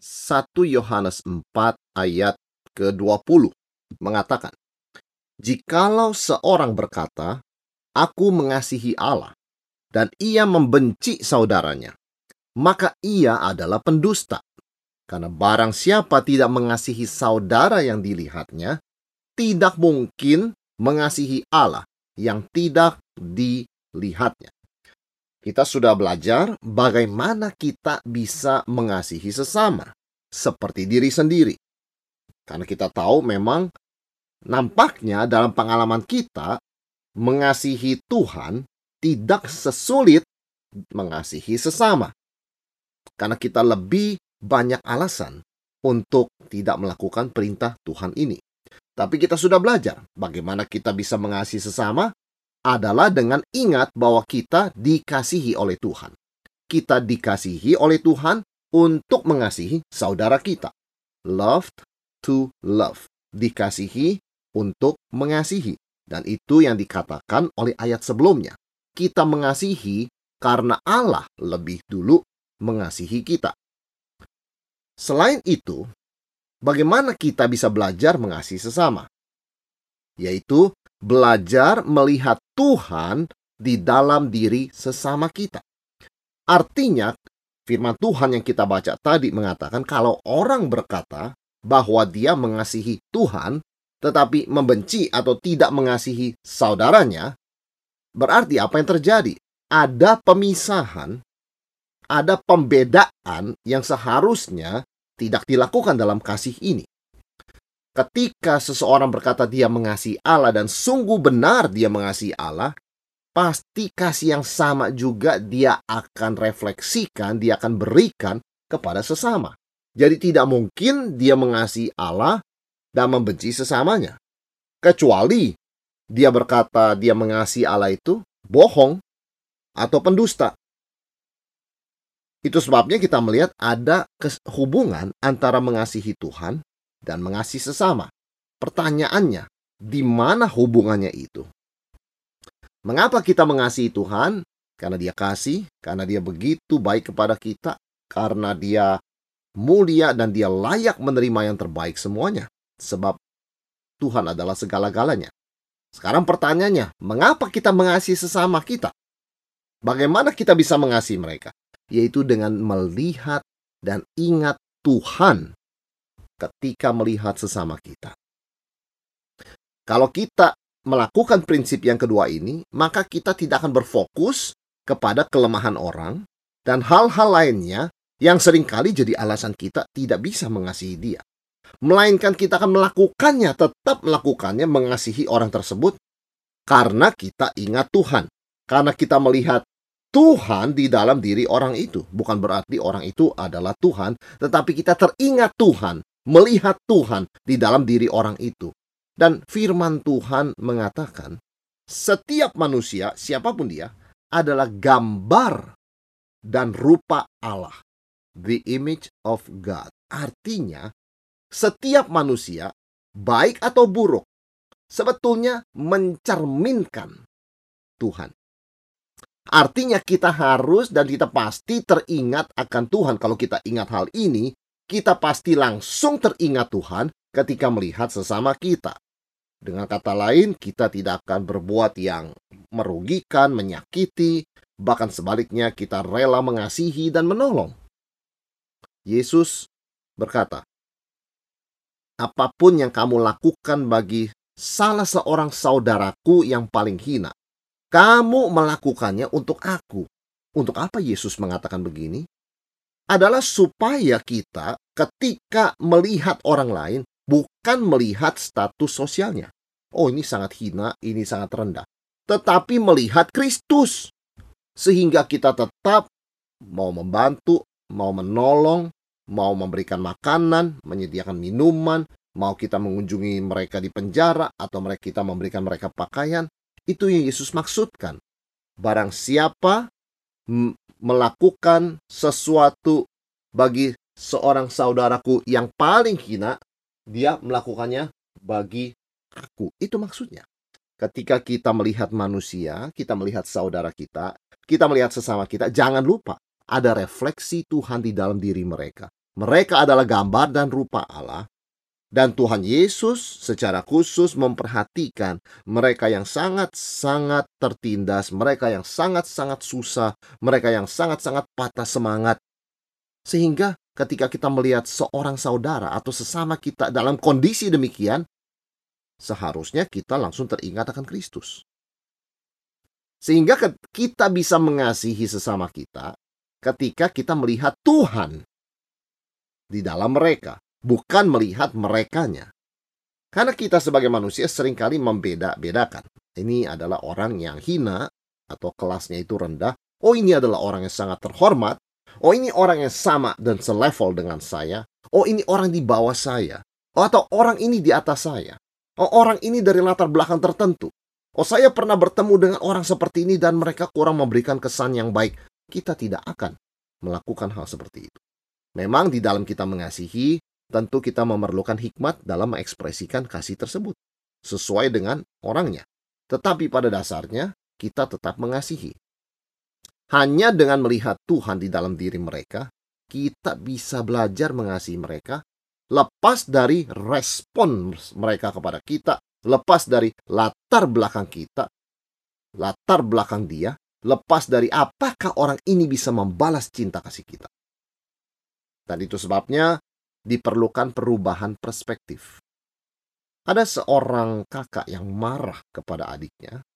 1 Yohanes 4 ayat ke-20 mengatakan, Jikalau seorang berkata, Aku mengasihi Allah, dan ia membenci saudaranya, maka ia adalah pendusta. Karena barang siapa tidak mengasihi saudara yang dilihatnya, tidak mungkin mengasihi Allah yang tidak dilihatnya. Kita sudah belajar bagaimana kita bisa mengasihi sesama seperti diri sendiri. Karena kita tahu memang nampaknya dalam pengalaman kita mengasihi Tuhan tidak sesulit mengasihi sesama. Karena kita lebih banyak alasan untuk tidak melakukan perintah Tuhan ini. Tapi kita sudah belajar bagaimana kita bisa mengasihi sesama adalah dengan ingat bahwa kita dikasihi oleh Tuhan. Kita dikasihi oleh Tuhan untuk mengasihi saudara kita. Loved to love. Dikasihi untuk mengasihi. Dan itu yang dikatakan oleh ayat sebelumnya. Kita mengasihi karena Allah lebih dulu mengasihi kita. Selain itu, bagaimana kita bisa belajar mengasihi sesama? Yaitu belajar melihat Tuhan di dalam diri sesama kita. Artinya, firman Tuhan yang kita baca tadi mengatakan kalau orang berkata bahwa dia mengasihi Tuhan tetapi membenci atau tidak mengasihi saudaranya, berarti apa yang terjadi? Ada pemisahan, ada pembedaan yang seharusnya tidak dilakukan dalam kasih ini ketika seseorang berkata dia mengasihi Allah dan sungguh benar dia mengasihi Allah, pasti kasih yang sama juga dia akan refleksikan, dia akan berikan kepada sesama. Jadi tidak mungkin dia mengasihi Allah dan membenci sesamanya. Kecuali dia berkata dia mengasihi Allah itu bohong atau pendusta. Itu sebabnya kita melihat ada hubungan antara mengasihi Tuhan dan mengasihi sesama. Pertanyaannya, di mana hubungannya itu? Mengapa kita mengasihi Tuhan? Karena dia kasih, karena dia begitu baik kepada kita, karena dia mulia dan dia layak menerima yang terbaik semuanya. Sebab Tuhan adalah segala-galanya. Sekarang pertanyaannya, mengapa kita mengasihi sesama kita? Bagaimana kita bisa mengasihi mereka? Yaitu dengan melihat dan ingat Tuhan ketika melihat sesama kita. Kalau kita melakukan prinsip yang kedua ini, maka kita tidak akan berfokus kepada kelemahan orang dan hal-hal lainnya yang sering kali jadi alasan kita tidak bisa mengasihi dia. Melainkan kita akan melakukannya, tetap melakukannya mengasihi orang tersebut karena kita ingat Tuhan. Karena kita melihat Tuhan di dalam diri orang itu. Bukan berarti orang itu adalah Tuhan, tetapi kita teringat Tuhan melihat Tuhan di dalam diri orang itu. Dan firman Tuhan mengatakan, setiap manusia, siapa pun dia, adalah gambar dan rupa Allah. The image of God. Artinya, setiap manusia, baik atau buruk, sebetulnya mencerminkan Tuhan. Artinya kita harus dan kita pasti teringat akan Tuhan. Kalau kita ingat hal ini, kita pasti langsung teringat Tuhan ketika melihat sesama kita. Dengan kata lain, kita tidak akan berbuat yang merugikan, menyakiti, bahkan sebaliknya kita rela mengasihi dan menolong. Yesus berkata, "Apa pun yang kamu lakukan bagi salah seorang saudaraku yang paling hina, kamu melakukannya untuk aku." Untuk apa Yesus mengatakan begini? Adalah supaya kita ketika melihat orang lain bukan melihat status sosialnya. Oh, ini sangat hina, ini sangat rendah. Tetapi melihat Kristus. Sehingga kita tetap mau membantu, mau menolong, mau memberikan makanan, menyediakan minuman, mau kita mengunjungi mereka di penjara, atau mereka kita memberikan mereka pakaian, itu yang Yesus maksudkan. Barang siapa melakukan sesuatu bagi seorang saudaraku yang paling hina, dia melakukannya bagi aku. Itu maksudnya. Ketika kita melihat manusia, kita melihat saudara kita, kita melihat sesama kita, jangan lupa ada refleksi Tuhan di dalam diri mereka. Mereka adalah gambar dan rupa Allah. Dan Tuhan Yesus secara khusus memperhatikan mereka yang sangat-sangat tertindas, mereka yang sangat-sangat susah, mereka yang sangat-sangat patah semangat. Sehingga ketika kita melihat seorang saudara atau sesama kita dalam kondisi demikian, seharusnya kita langsung teringat akan Kristus. Sehingga kita bisa mengasihi sesama kita ketika kita melihat Tuhan di dalam mereka, bukan melihat merekanya. Karena kita sebagai manusia sering kali membeda-bedakan. Ini adalah orang yang hina atau kelasnya itu rendah. Oh ini adalah orang yang sangat terhormat. Oh ini orang yang sama dan selevel dengan saya. Oh ini orang di bawah saya. Oh atau orang ini di atas saya. Oh, orang ini dari latar belakang tertentu. Oh, saya pernah bertemu dengan orang seperti ini dan mereka kurang memberikan kesan yang baik. Kita tidak akan melakukan hal seperti itu. Memang di dalam kita mengasihi, tentu kita memerlukan hikmat dalam mengekspresikan kasih tersebut sesuai dengan orangnya. Tetapi pada dasarnya kita tetap mengasihi. Hanya dengan melihat Tuhan di dalam diri mereka, kita bisa belajar mengasihi mereka lepas dari respon mereka kepada kita, lepas dari latar belakang kita, latar belakang dia, lepas dari apakah orang ini bisa membalas cinta kasih kita. Dan itu sebabnya diperlukan perubahan perspektif. Ada seorang kakak yang marah kepada adiknya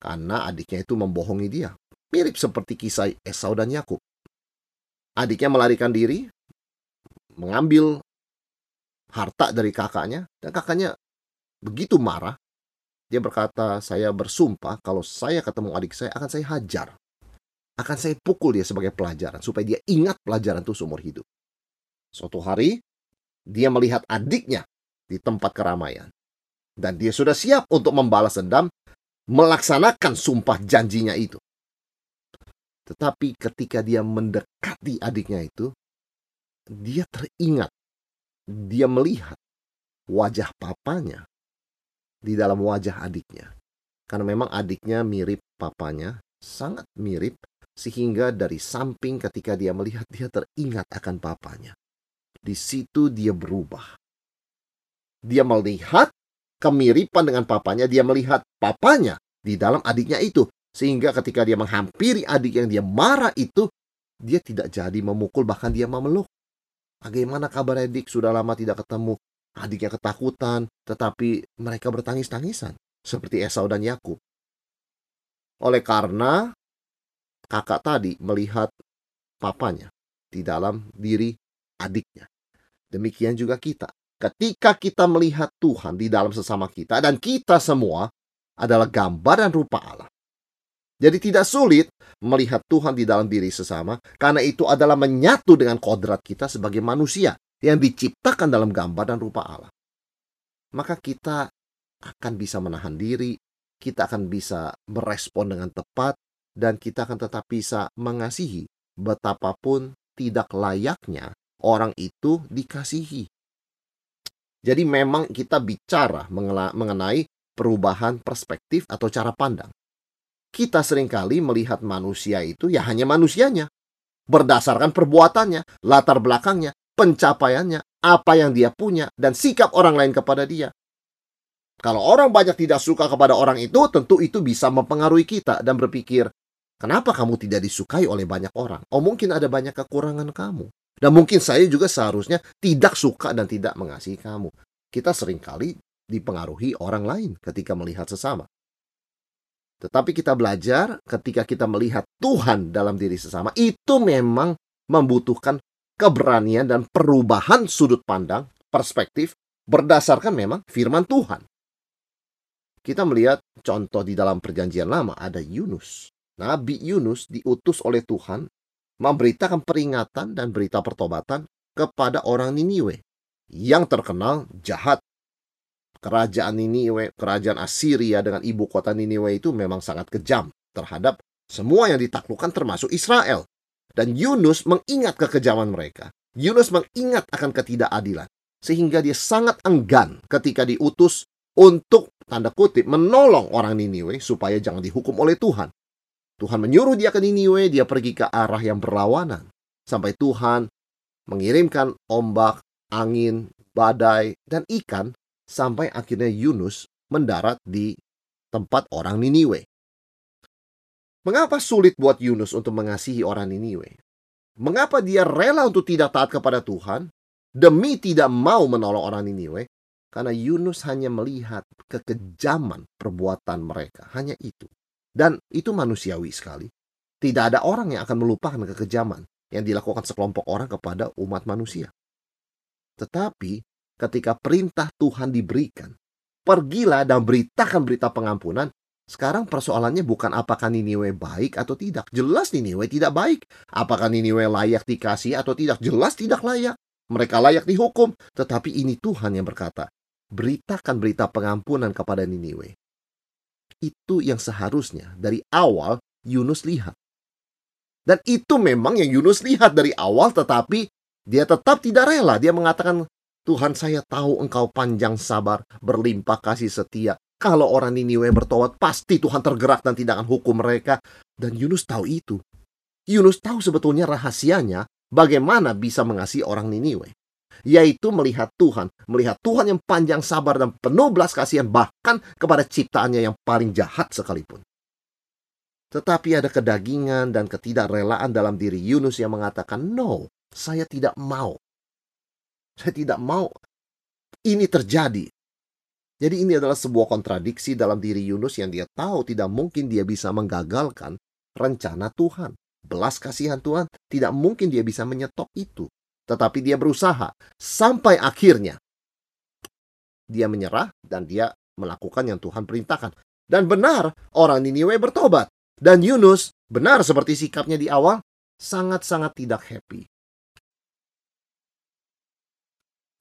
karena adiknya itu membohongi dia. Mirip seperti kisah Esau dan Yakub. Adiknya melarikan diri, mengambil harta dari kakaknya dan kakaknya begitu marah dia berkata saya bersumpah kalau saya ketemu adik saya akan saya hajar akan saya pukul dia sebagai pelajaran supaya dia ingat pelajaran itu seumur hidup suatu hari dia melihat adiknya di tempat keramaian dan dia sudah siap untuk membalas dendam melaksanakan sumpah janjinya itu tetapi ketika dia mendekati adiknya itu dia teringat dia melihat wajah papanya di dalam wajah adiknya. Karena memang adiknya mirip papanya, sangat mirip, sehingga dari samping ketika dia melihat, dia teringat akan papanya. Di situ dia berubah. Dia melihat kemiripan dengan papanya, dia melihat papanya di dalam adiknya itu. Sehingga ketika dia menghampiri adik yang dia marah itu, dia tidak jadi memukul, bahkan dia memeluk. Bagaimana kabar adik? Sudah lama tidak ketemu. Adiknya ketakutan, tetapi mereka bertangis-tangisan. Seperti Esau dan Yakub. Oleh karena kakak tadi melihat papanya di dalam diri adiknya. Demikian juga kita. Ketika kita melihat Tuhan di dalam sesama kita dan kita semua adalah gambar dan rupa Allah. Jadi tidak sulit melihat Tuhan di dalam diri sesama karena itu adalah menyatu dengan kodrat kita sebagai manusia yang diciptakan dalam gambar dan rupa Allah. Maka kita akan bisa menahan diri, kita akan bisa merespon dengan tepat, dan kita akan tetap bisa mengasihi betapapun tidak layaknya orang itu dikasihi. Jadi memang kita bicara mengenai perubahan perspektif atau cara pandang kita sering kali melihat manusia itu ya hanya manusianya. Berdasarkan perbuatannya, latar belakangnya, pencapaiannya, apa yang dia punya, dan sikap orang lain kepada dia. Kalau orang banyak tidak suka kepada orang itu, tentu itu bisa mempengaruhi kita dan berpikir, kenapa kamu tidak disukai oleh banyak orang? Oh mungkin ada banyak kekurangan kamu. Dan mungkin saya juga seharusnya tidak suka dan tidak mengasihi kamu. Kita sering kali dipengaruhi orang lain ketika melihat sesama. Tetapi kita belajar ketika kita melihat Tuhan dalam diri sesama, itu memang membutuhkan keberanian dan perubahan sudut pandang, perspektif, berdasarkan memang firman Tuhan. Kita melihat contoh di dalam perjanjian lama, ada Yunus. Nabi Yunus diutus oleh Tuhan memberitakan peringatan dan berita pertobatan kepada orang Niniwe yang terkenal jahat. Kerajaan Niniwe, kerajaan Assyria dengan ibu kota Niniwe itu memang sangat kejam terhadap semua yang ditaklukkan termasuk Israel. Dan Yunus mengingat kekejaman mereka. Yunus mengingat akan ketidakadilan. Sehingga dia sangat enggan ketika diutus untuk tanda kutip menolong orang Niniwe supaya jangan dihukum oleh Tuhan. Tuhan menyuruh dia ke Niniwe, dia pergi ke arah yang berlawanan. Sampai Tuhan mengirimkan ombak, angin, badai, dan ikan sampai akhirnya Yunus mendarat di tempat orang Niniwe. Mengapa sulit buat Yunus untuk mengasihi orang Niniwe? Mengapa dia rela untuk tidak taat kepada Tuhan demi tidak mau menolong orang Niniwe? Karena Yunus hanya melihat kekejaman perbuatan mereka, hanya itu. Dan itu manusiawi sekali. Tidak ada orang yang akan melupakan kekejaman yang dilakukan sekelompok orang kepada umat manusia. Tetapi ketika perintah Tuhan diberikan, pergilah dan beritakan berita pengampunan, sekarang persoalannya bukan apakah Niniwe baik atau tidak. Jelas Niniwe tidak baik. Apakah Niniwe layak dikasih atau tidak? Jelas tidak layak. Mereka layak dihukum. Tetapi ini Tuhan yang berkata, beritakan berita pengampunan kepada Niniwe. Itu yang seharusnya dari awal Yunus lihat. Dan itu memang yang Yunus lihat dari awal tetapi dia tetap tidak rela. Dia mengatakan, Tuhan saya tahu engkau panjang sabar, berlimpah kasih setia. Kalau orang Niniwe bertobat, pasti Tuhan tergerak dan tidak akan hukum mereka. Dan Yunus tahu itu. Yunus tahu sebetulnya rahasianya bagaimana bisa mengasihi orang Niniwe. Yaitu melihat Tuhan, melihat Tuhan yang panjang sabar dan penuh belas kasihan bahkan kepada ciptaannya yang paling jahat sekalipun. Tetapi ada kedagingan dan ketidakrelaan dalam diri Yunus yang mengatakan, "No, saya tidak mau. Saya tidak mau ini terjadi. Jadi ini adalah sebuah kontradiksi dalam diri Yunus yang dia tahu tidak mungkin dia bisa menggagalkan rencana Tuhan. Belas kasihan Tuhan tidak mungkin dia bisa menyetop itu. Tetapi dia berusaha sampai akhirnya dia menyerah dan dia melakukan yang Tuhan perintahkan. Dan benar orang Niniwe bertobat. Dan Yunus benar seperti sikapnya di awal sangat-sangat tidak happy.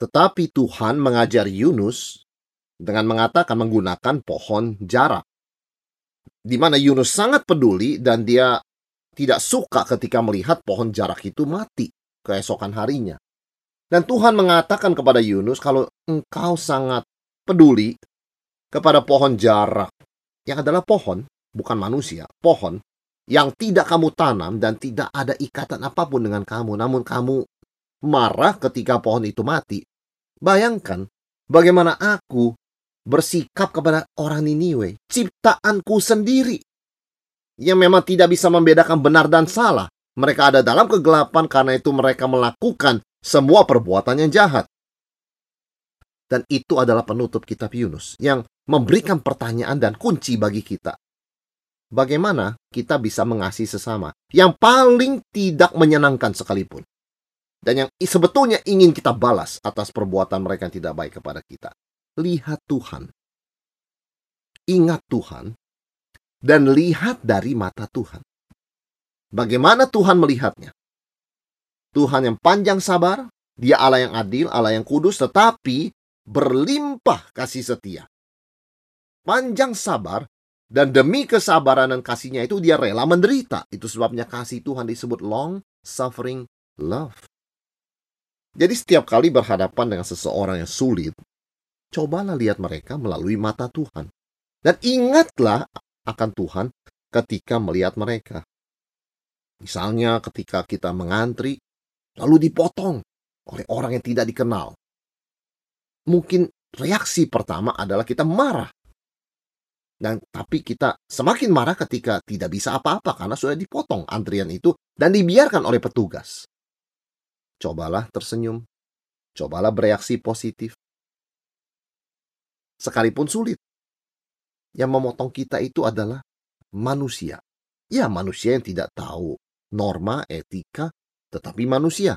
Tetapi Tuhan mengajar Yunus dengan mengatakan menggunakan pohon jarak. Di mana Yunus sangat peduli dan dia tidak suka ketika melihat pohon jarak itu mati keesokan harinya. Dan Tuhan mengatakan kepada Yunus kalau engkau sangat peduli kepada pohon jarak yang adalah pohon, bukan manusia, pohon yang tidak kamu tanam dan tidak ada ikatan apa pun dengan kamu, namun kamu marah ketika pohon itu mati. Bayangkan bagaimana aku bersikap kepada orang Niniwe, ciptaanku sendiri. Yang memang tidak bisa membedakan benar dan salah. Mereka ada dalam kegelapan karena itu mereka melakukan semua perbuatan yang jahat. Dan itu adalah penutup kitab Yunus yang memberikan pertanyaan dan kunci bagi kita. Bagaimana kita bisa mengasihi sesama yang paling tidak menyenangkan sekalipun. Dan yang sebetulnya ingin kita balas atas perbuatan mereka yang tidak baik kepada kita lihat Tuhan. Ingat Tuhan dan lihat dari mata Tuhan. Bagaimana Tuhan melihatnya? Tuhan yang panjang sabar, dia Allah yang adil, Allah yang kudus, tetapi berlimpah kasih setia. Panjang sabar, dan demi kesabaran dan kasihnya itu dia rela menderita. Itu sebabnya kasih Tuhan disebut long suffering love. Jadi setiap kali berhadapan dengan seseorang yang sulit, cobalah lihat mereka melalui mata Tuhan. Dan ingatlah akan Tuhan ketika melihat mereka. Misalnya ketika kita mengantri, lalu dipotong oleh orang yang tidak dikenal. Mungkin reaksi pertama adalah kita marah. Dan tapi kita semakin marah ketika tidak bisa apa-apa karena sudah dipotong antrian itu dan dibiarkan oleh petugas. Cobalah tersenyum. Cobalah bereaksi positif sekalipun sulit. Yang memotong kita itu adalah manusia. Ya, manusia yang tidak tahu norma, etika, tetapi manusia.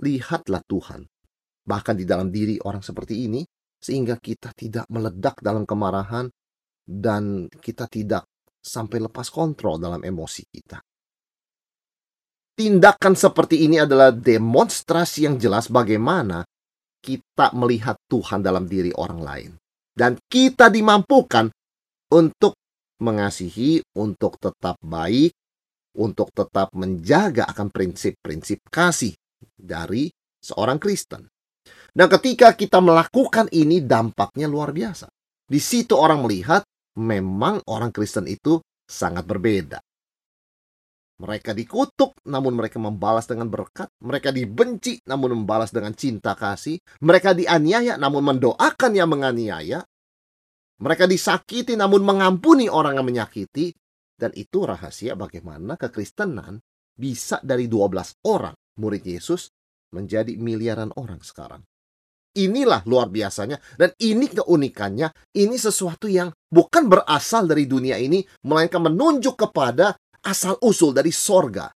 Lihatlah Tuhan. Bahkan di dalam diri orang seperti ini, sehingga kita tidak meledak dalam kemarahan dan kita tidak sampai lepas kontrol dalam emosi kita. tindakan seperti ini adalah demonstrasi yang jelas bagaimana kita melihat Tuhan dalam diri orang lain. Dan kita dimampukan untuk mengasihi, untuk tetap baik, untuk tetap menjaga akan prinsip-prinsip kasih dari seorang Kristen. Dan ketika kita melakukan ini dampaknya luar biasa. Di situ orang melihat memang orang Kristen itu sangat berbeda. Mereka dikutuk, namun mereka membalas dengan berkat. Mereka dibenci, namun membalas dengan cinta kasih. Mereka dianiaya, namun mendoakan yang menganiaya. Mereka disakiti, namun mengampuni orang yang menyakiti. Dan itu rahasia bagaimana kekristenan bisa dari 12 orang murid Yesus menjadi miliaran orang sekarang. Inilah luar biasanya dan ini keunikannya. Ini sesuatu yang bukan berasal dari dunia ini melainkan menunjuk kepada asal usul dari sorga.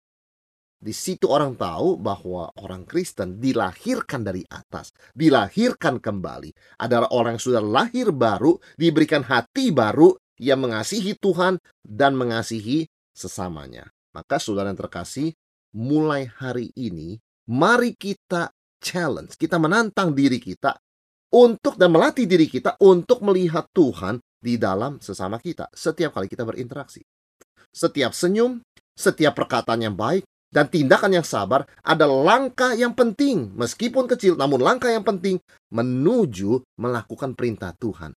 Di situ orang tahu bahwa orang Kristen dilahirkan dari atas, dilahirkan kembali. Adalah orang yang sudah lahir baru, diberikan hati baru, yang mengasihi Tuhan dan mengasihi sesamanya. Maka saudara yang terkasih, mulai hari ini, mari kita challenge, kita menantang diri kita untuk dan melatih diri kita untuk melihat Tuhan di dalam sesama kita setiap kali kita berinteraksi. Setiap senyum, setiap perkataan yang baik, dan tindakan yang sabar adalah langkah yang penting, meskipun kecil, namun langkah yang penting menuju melakukan perintah Tuhan.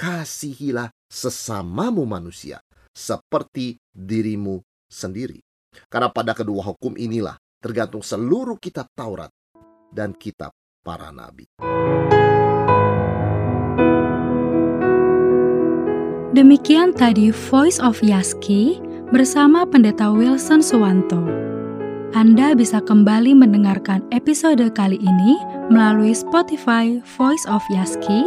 Kasihilah sesamamu manusia seperti dirimu sendiri. Karena pada kedua hukum inilah tergantung seluruh kitab Taurat dan kitab para nabi. Demikian tadi Voice of Yaski bersama Pendeta Wilson Suwanto. Anda bisa kembali mendengarkan episode kali ini melalui Spotify Voice of Yaski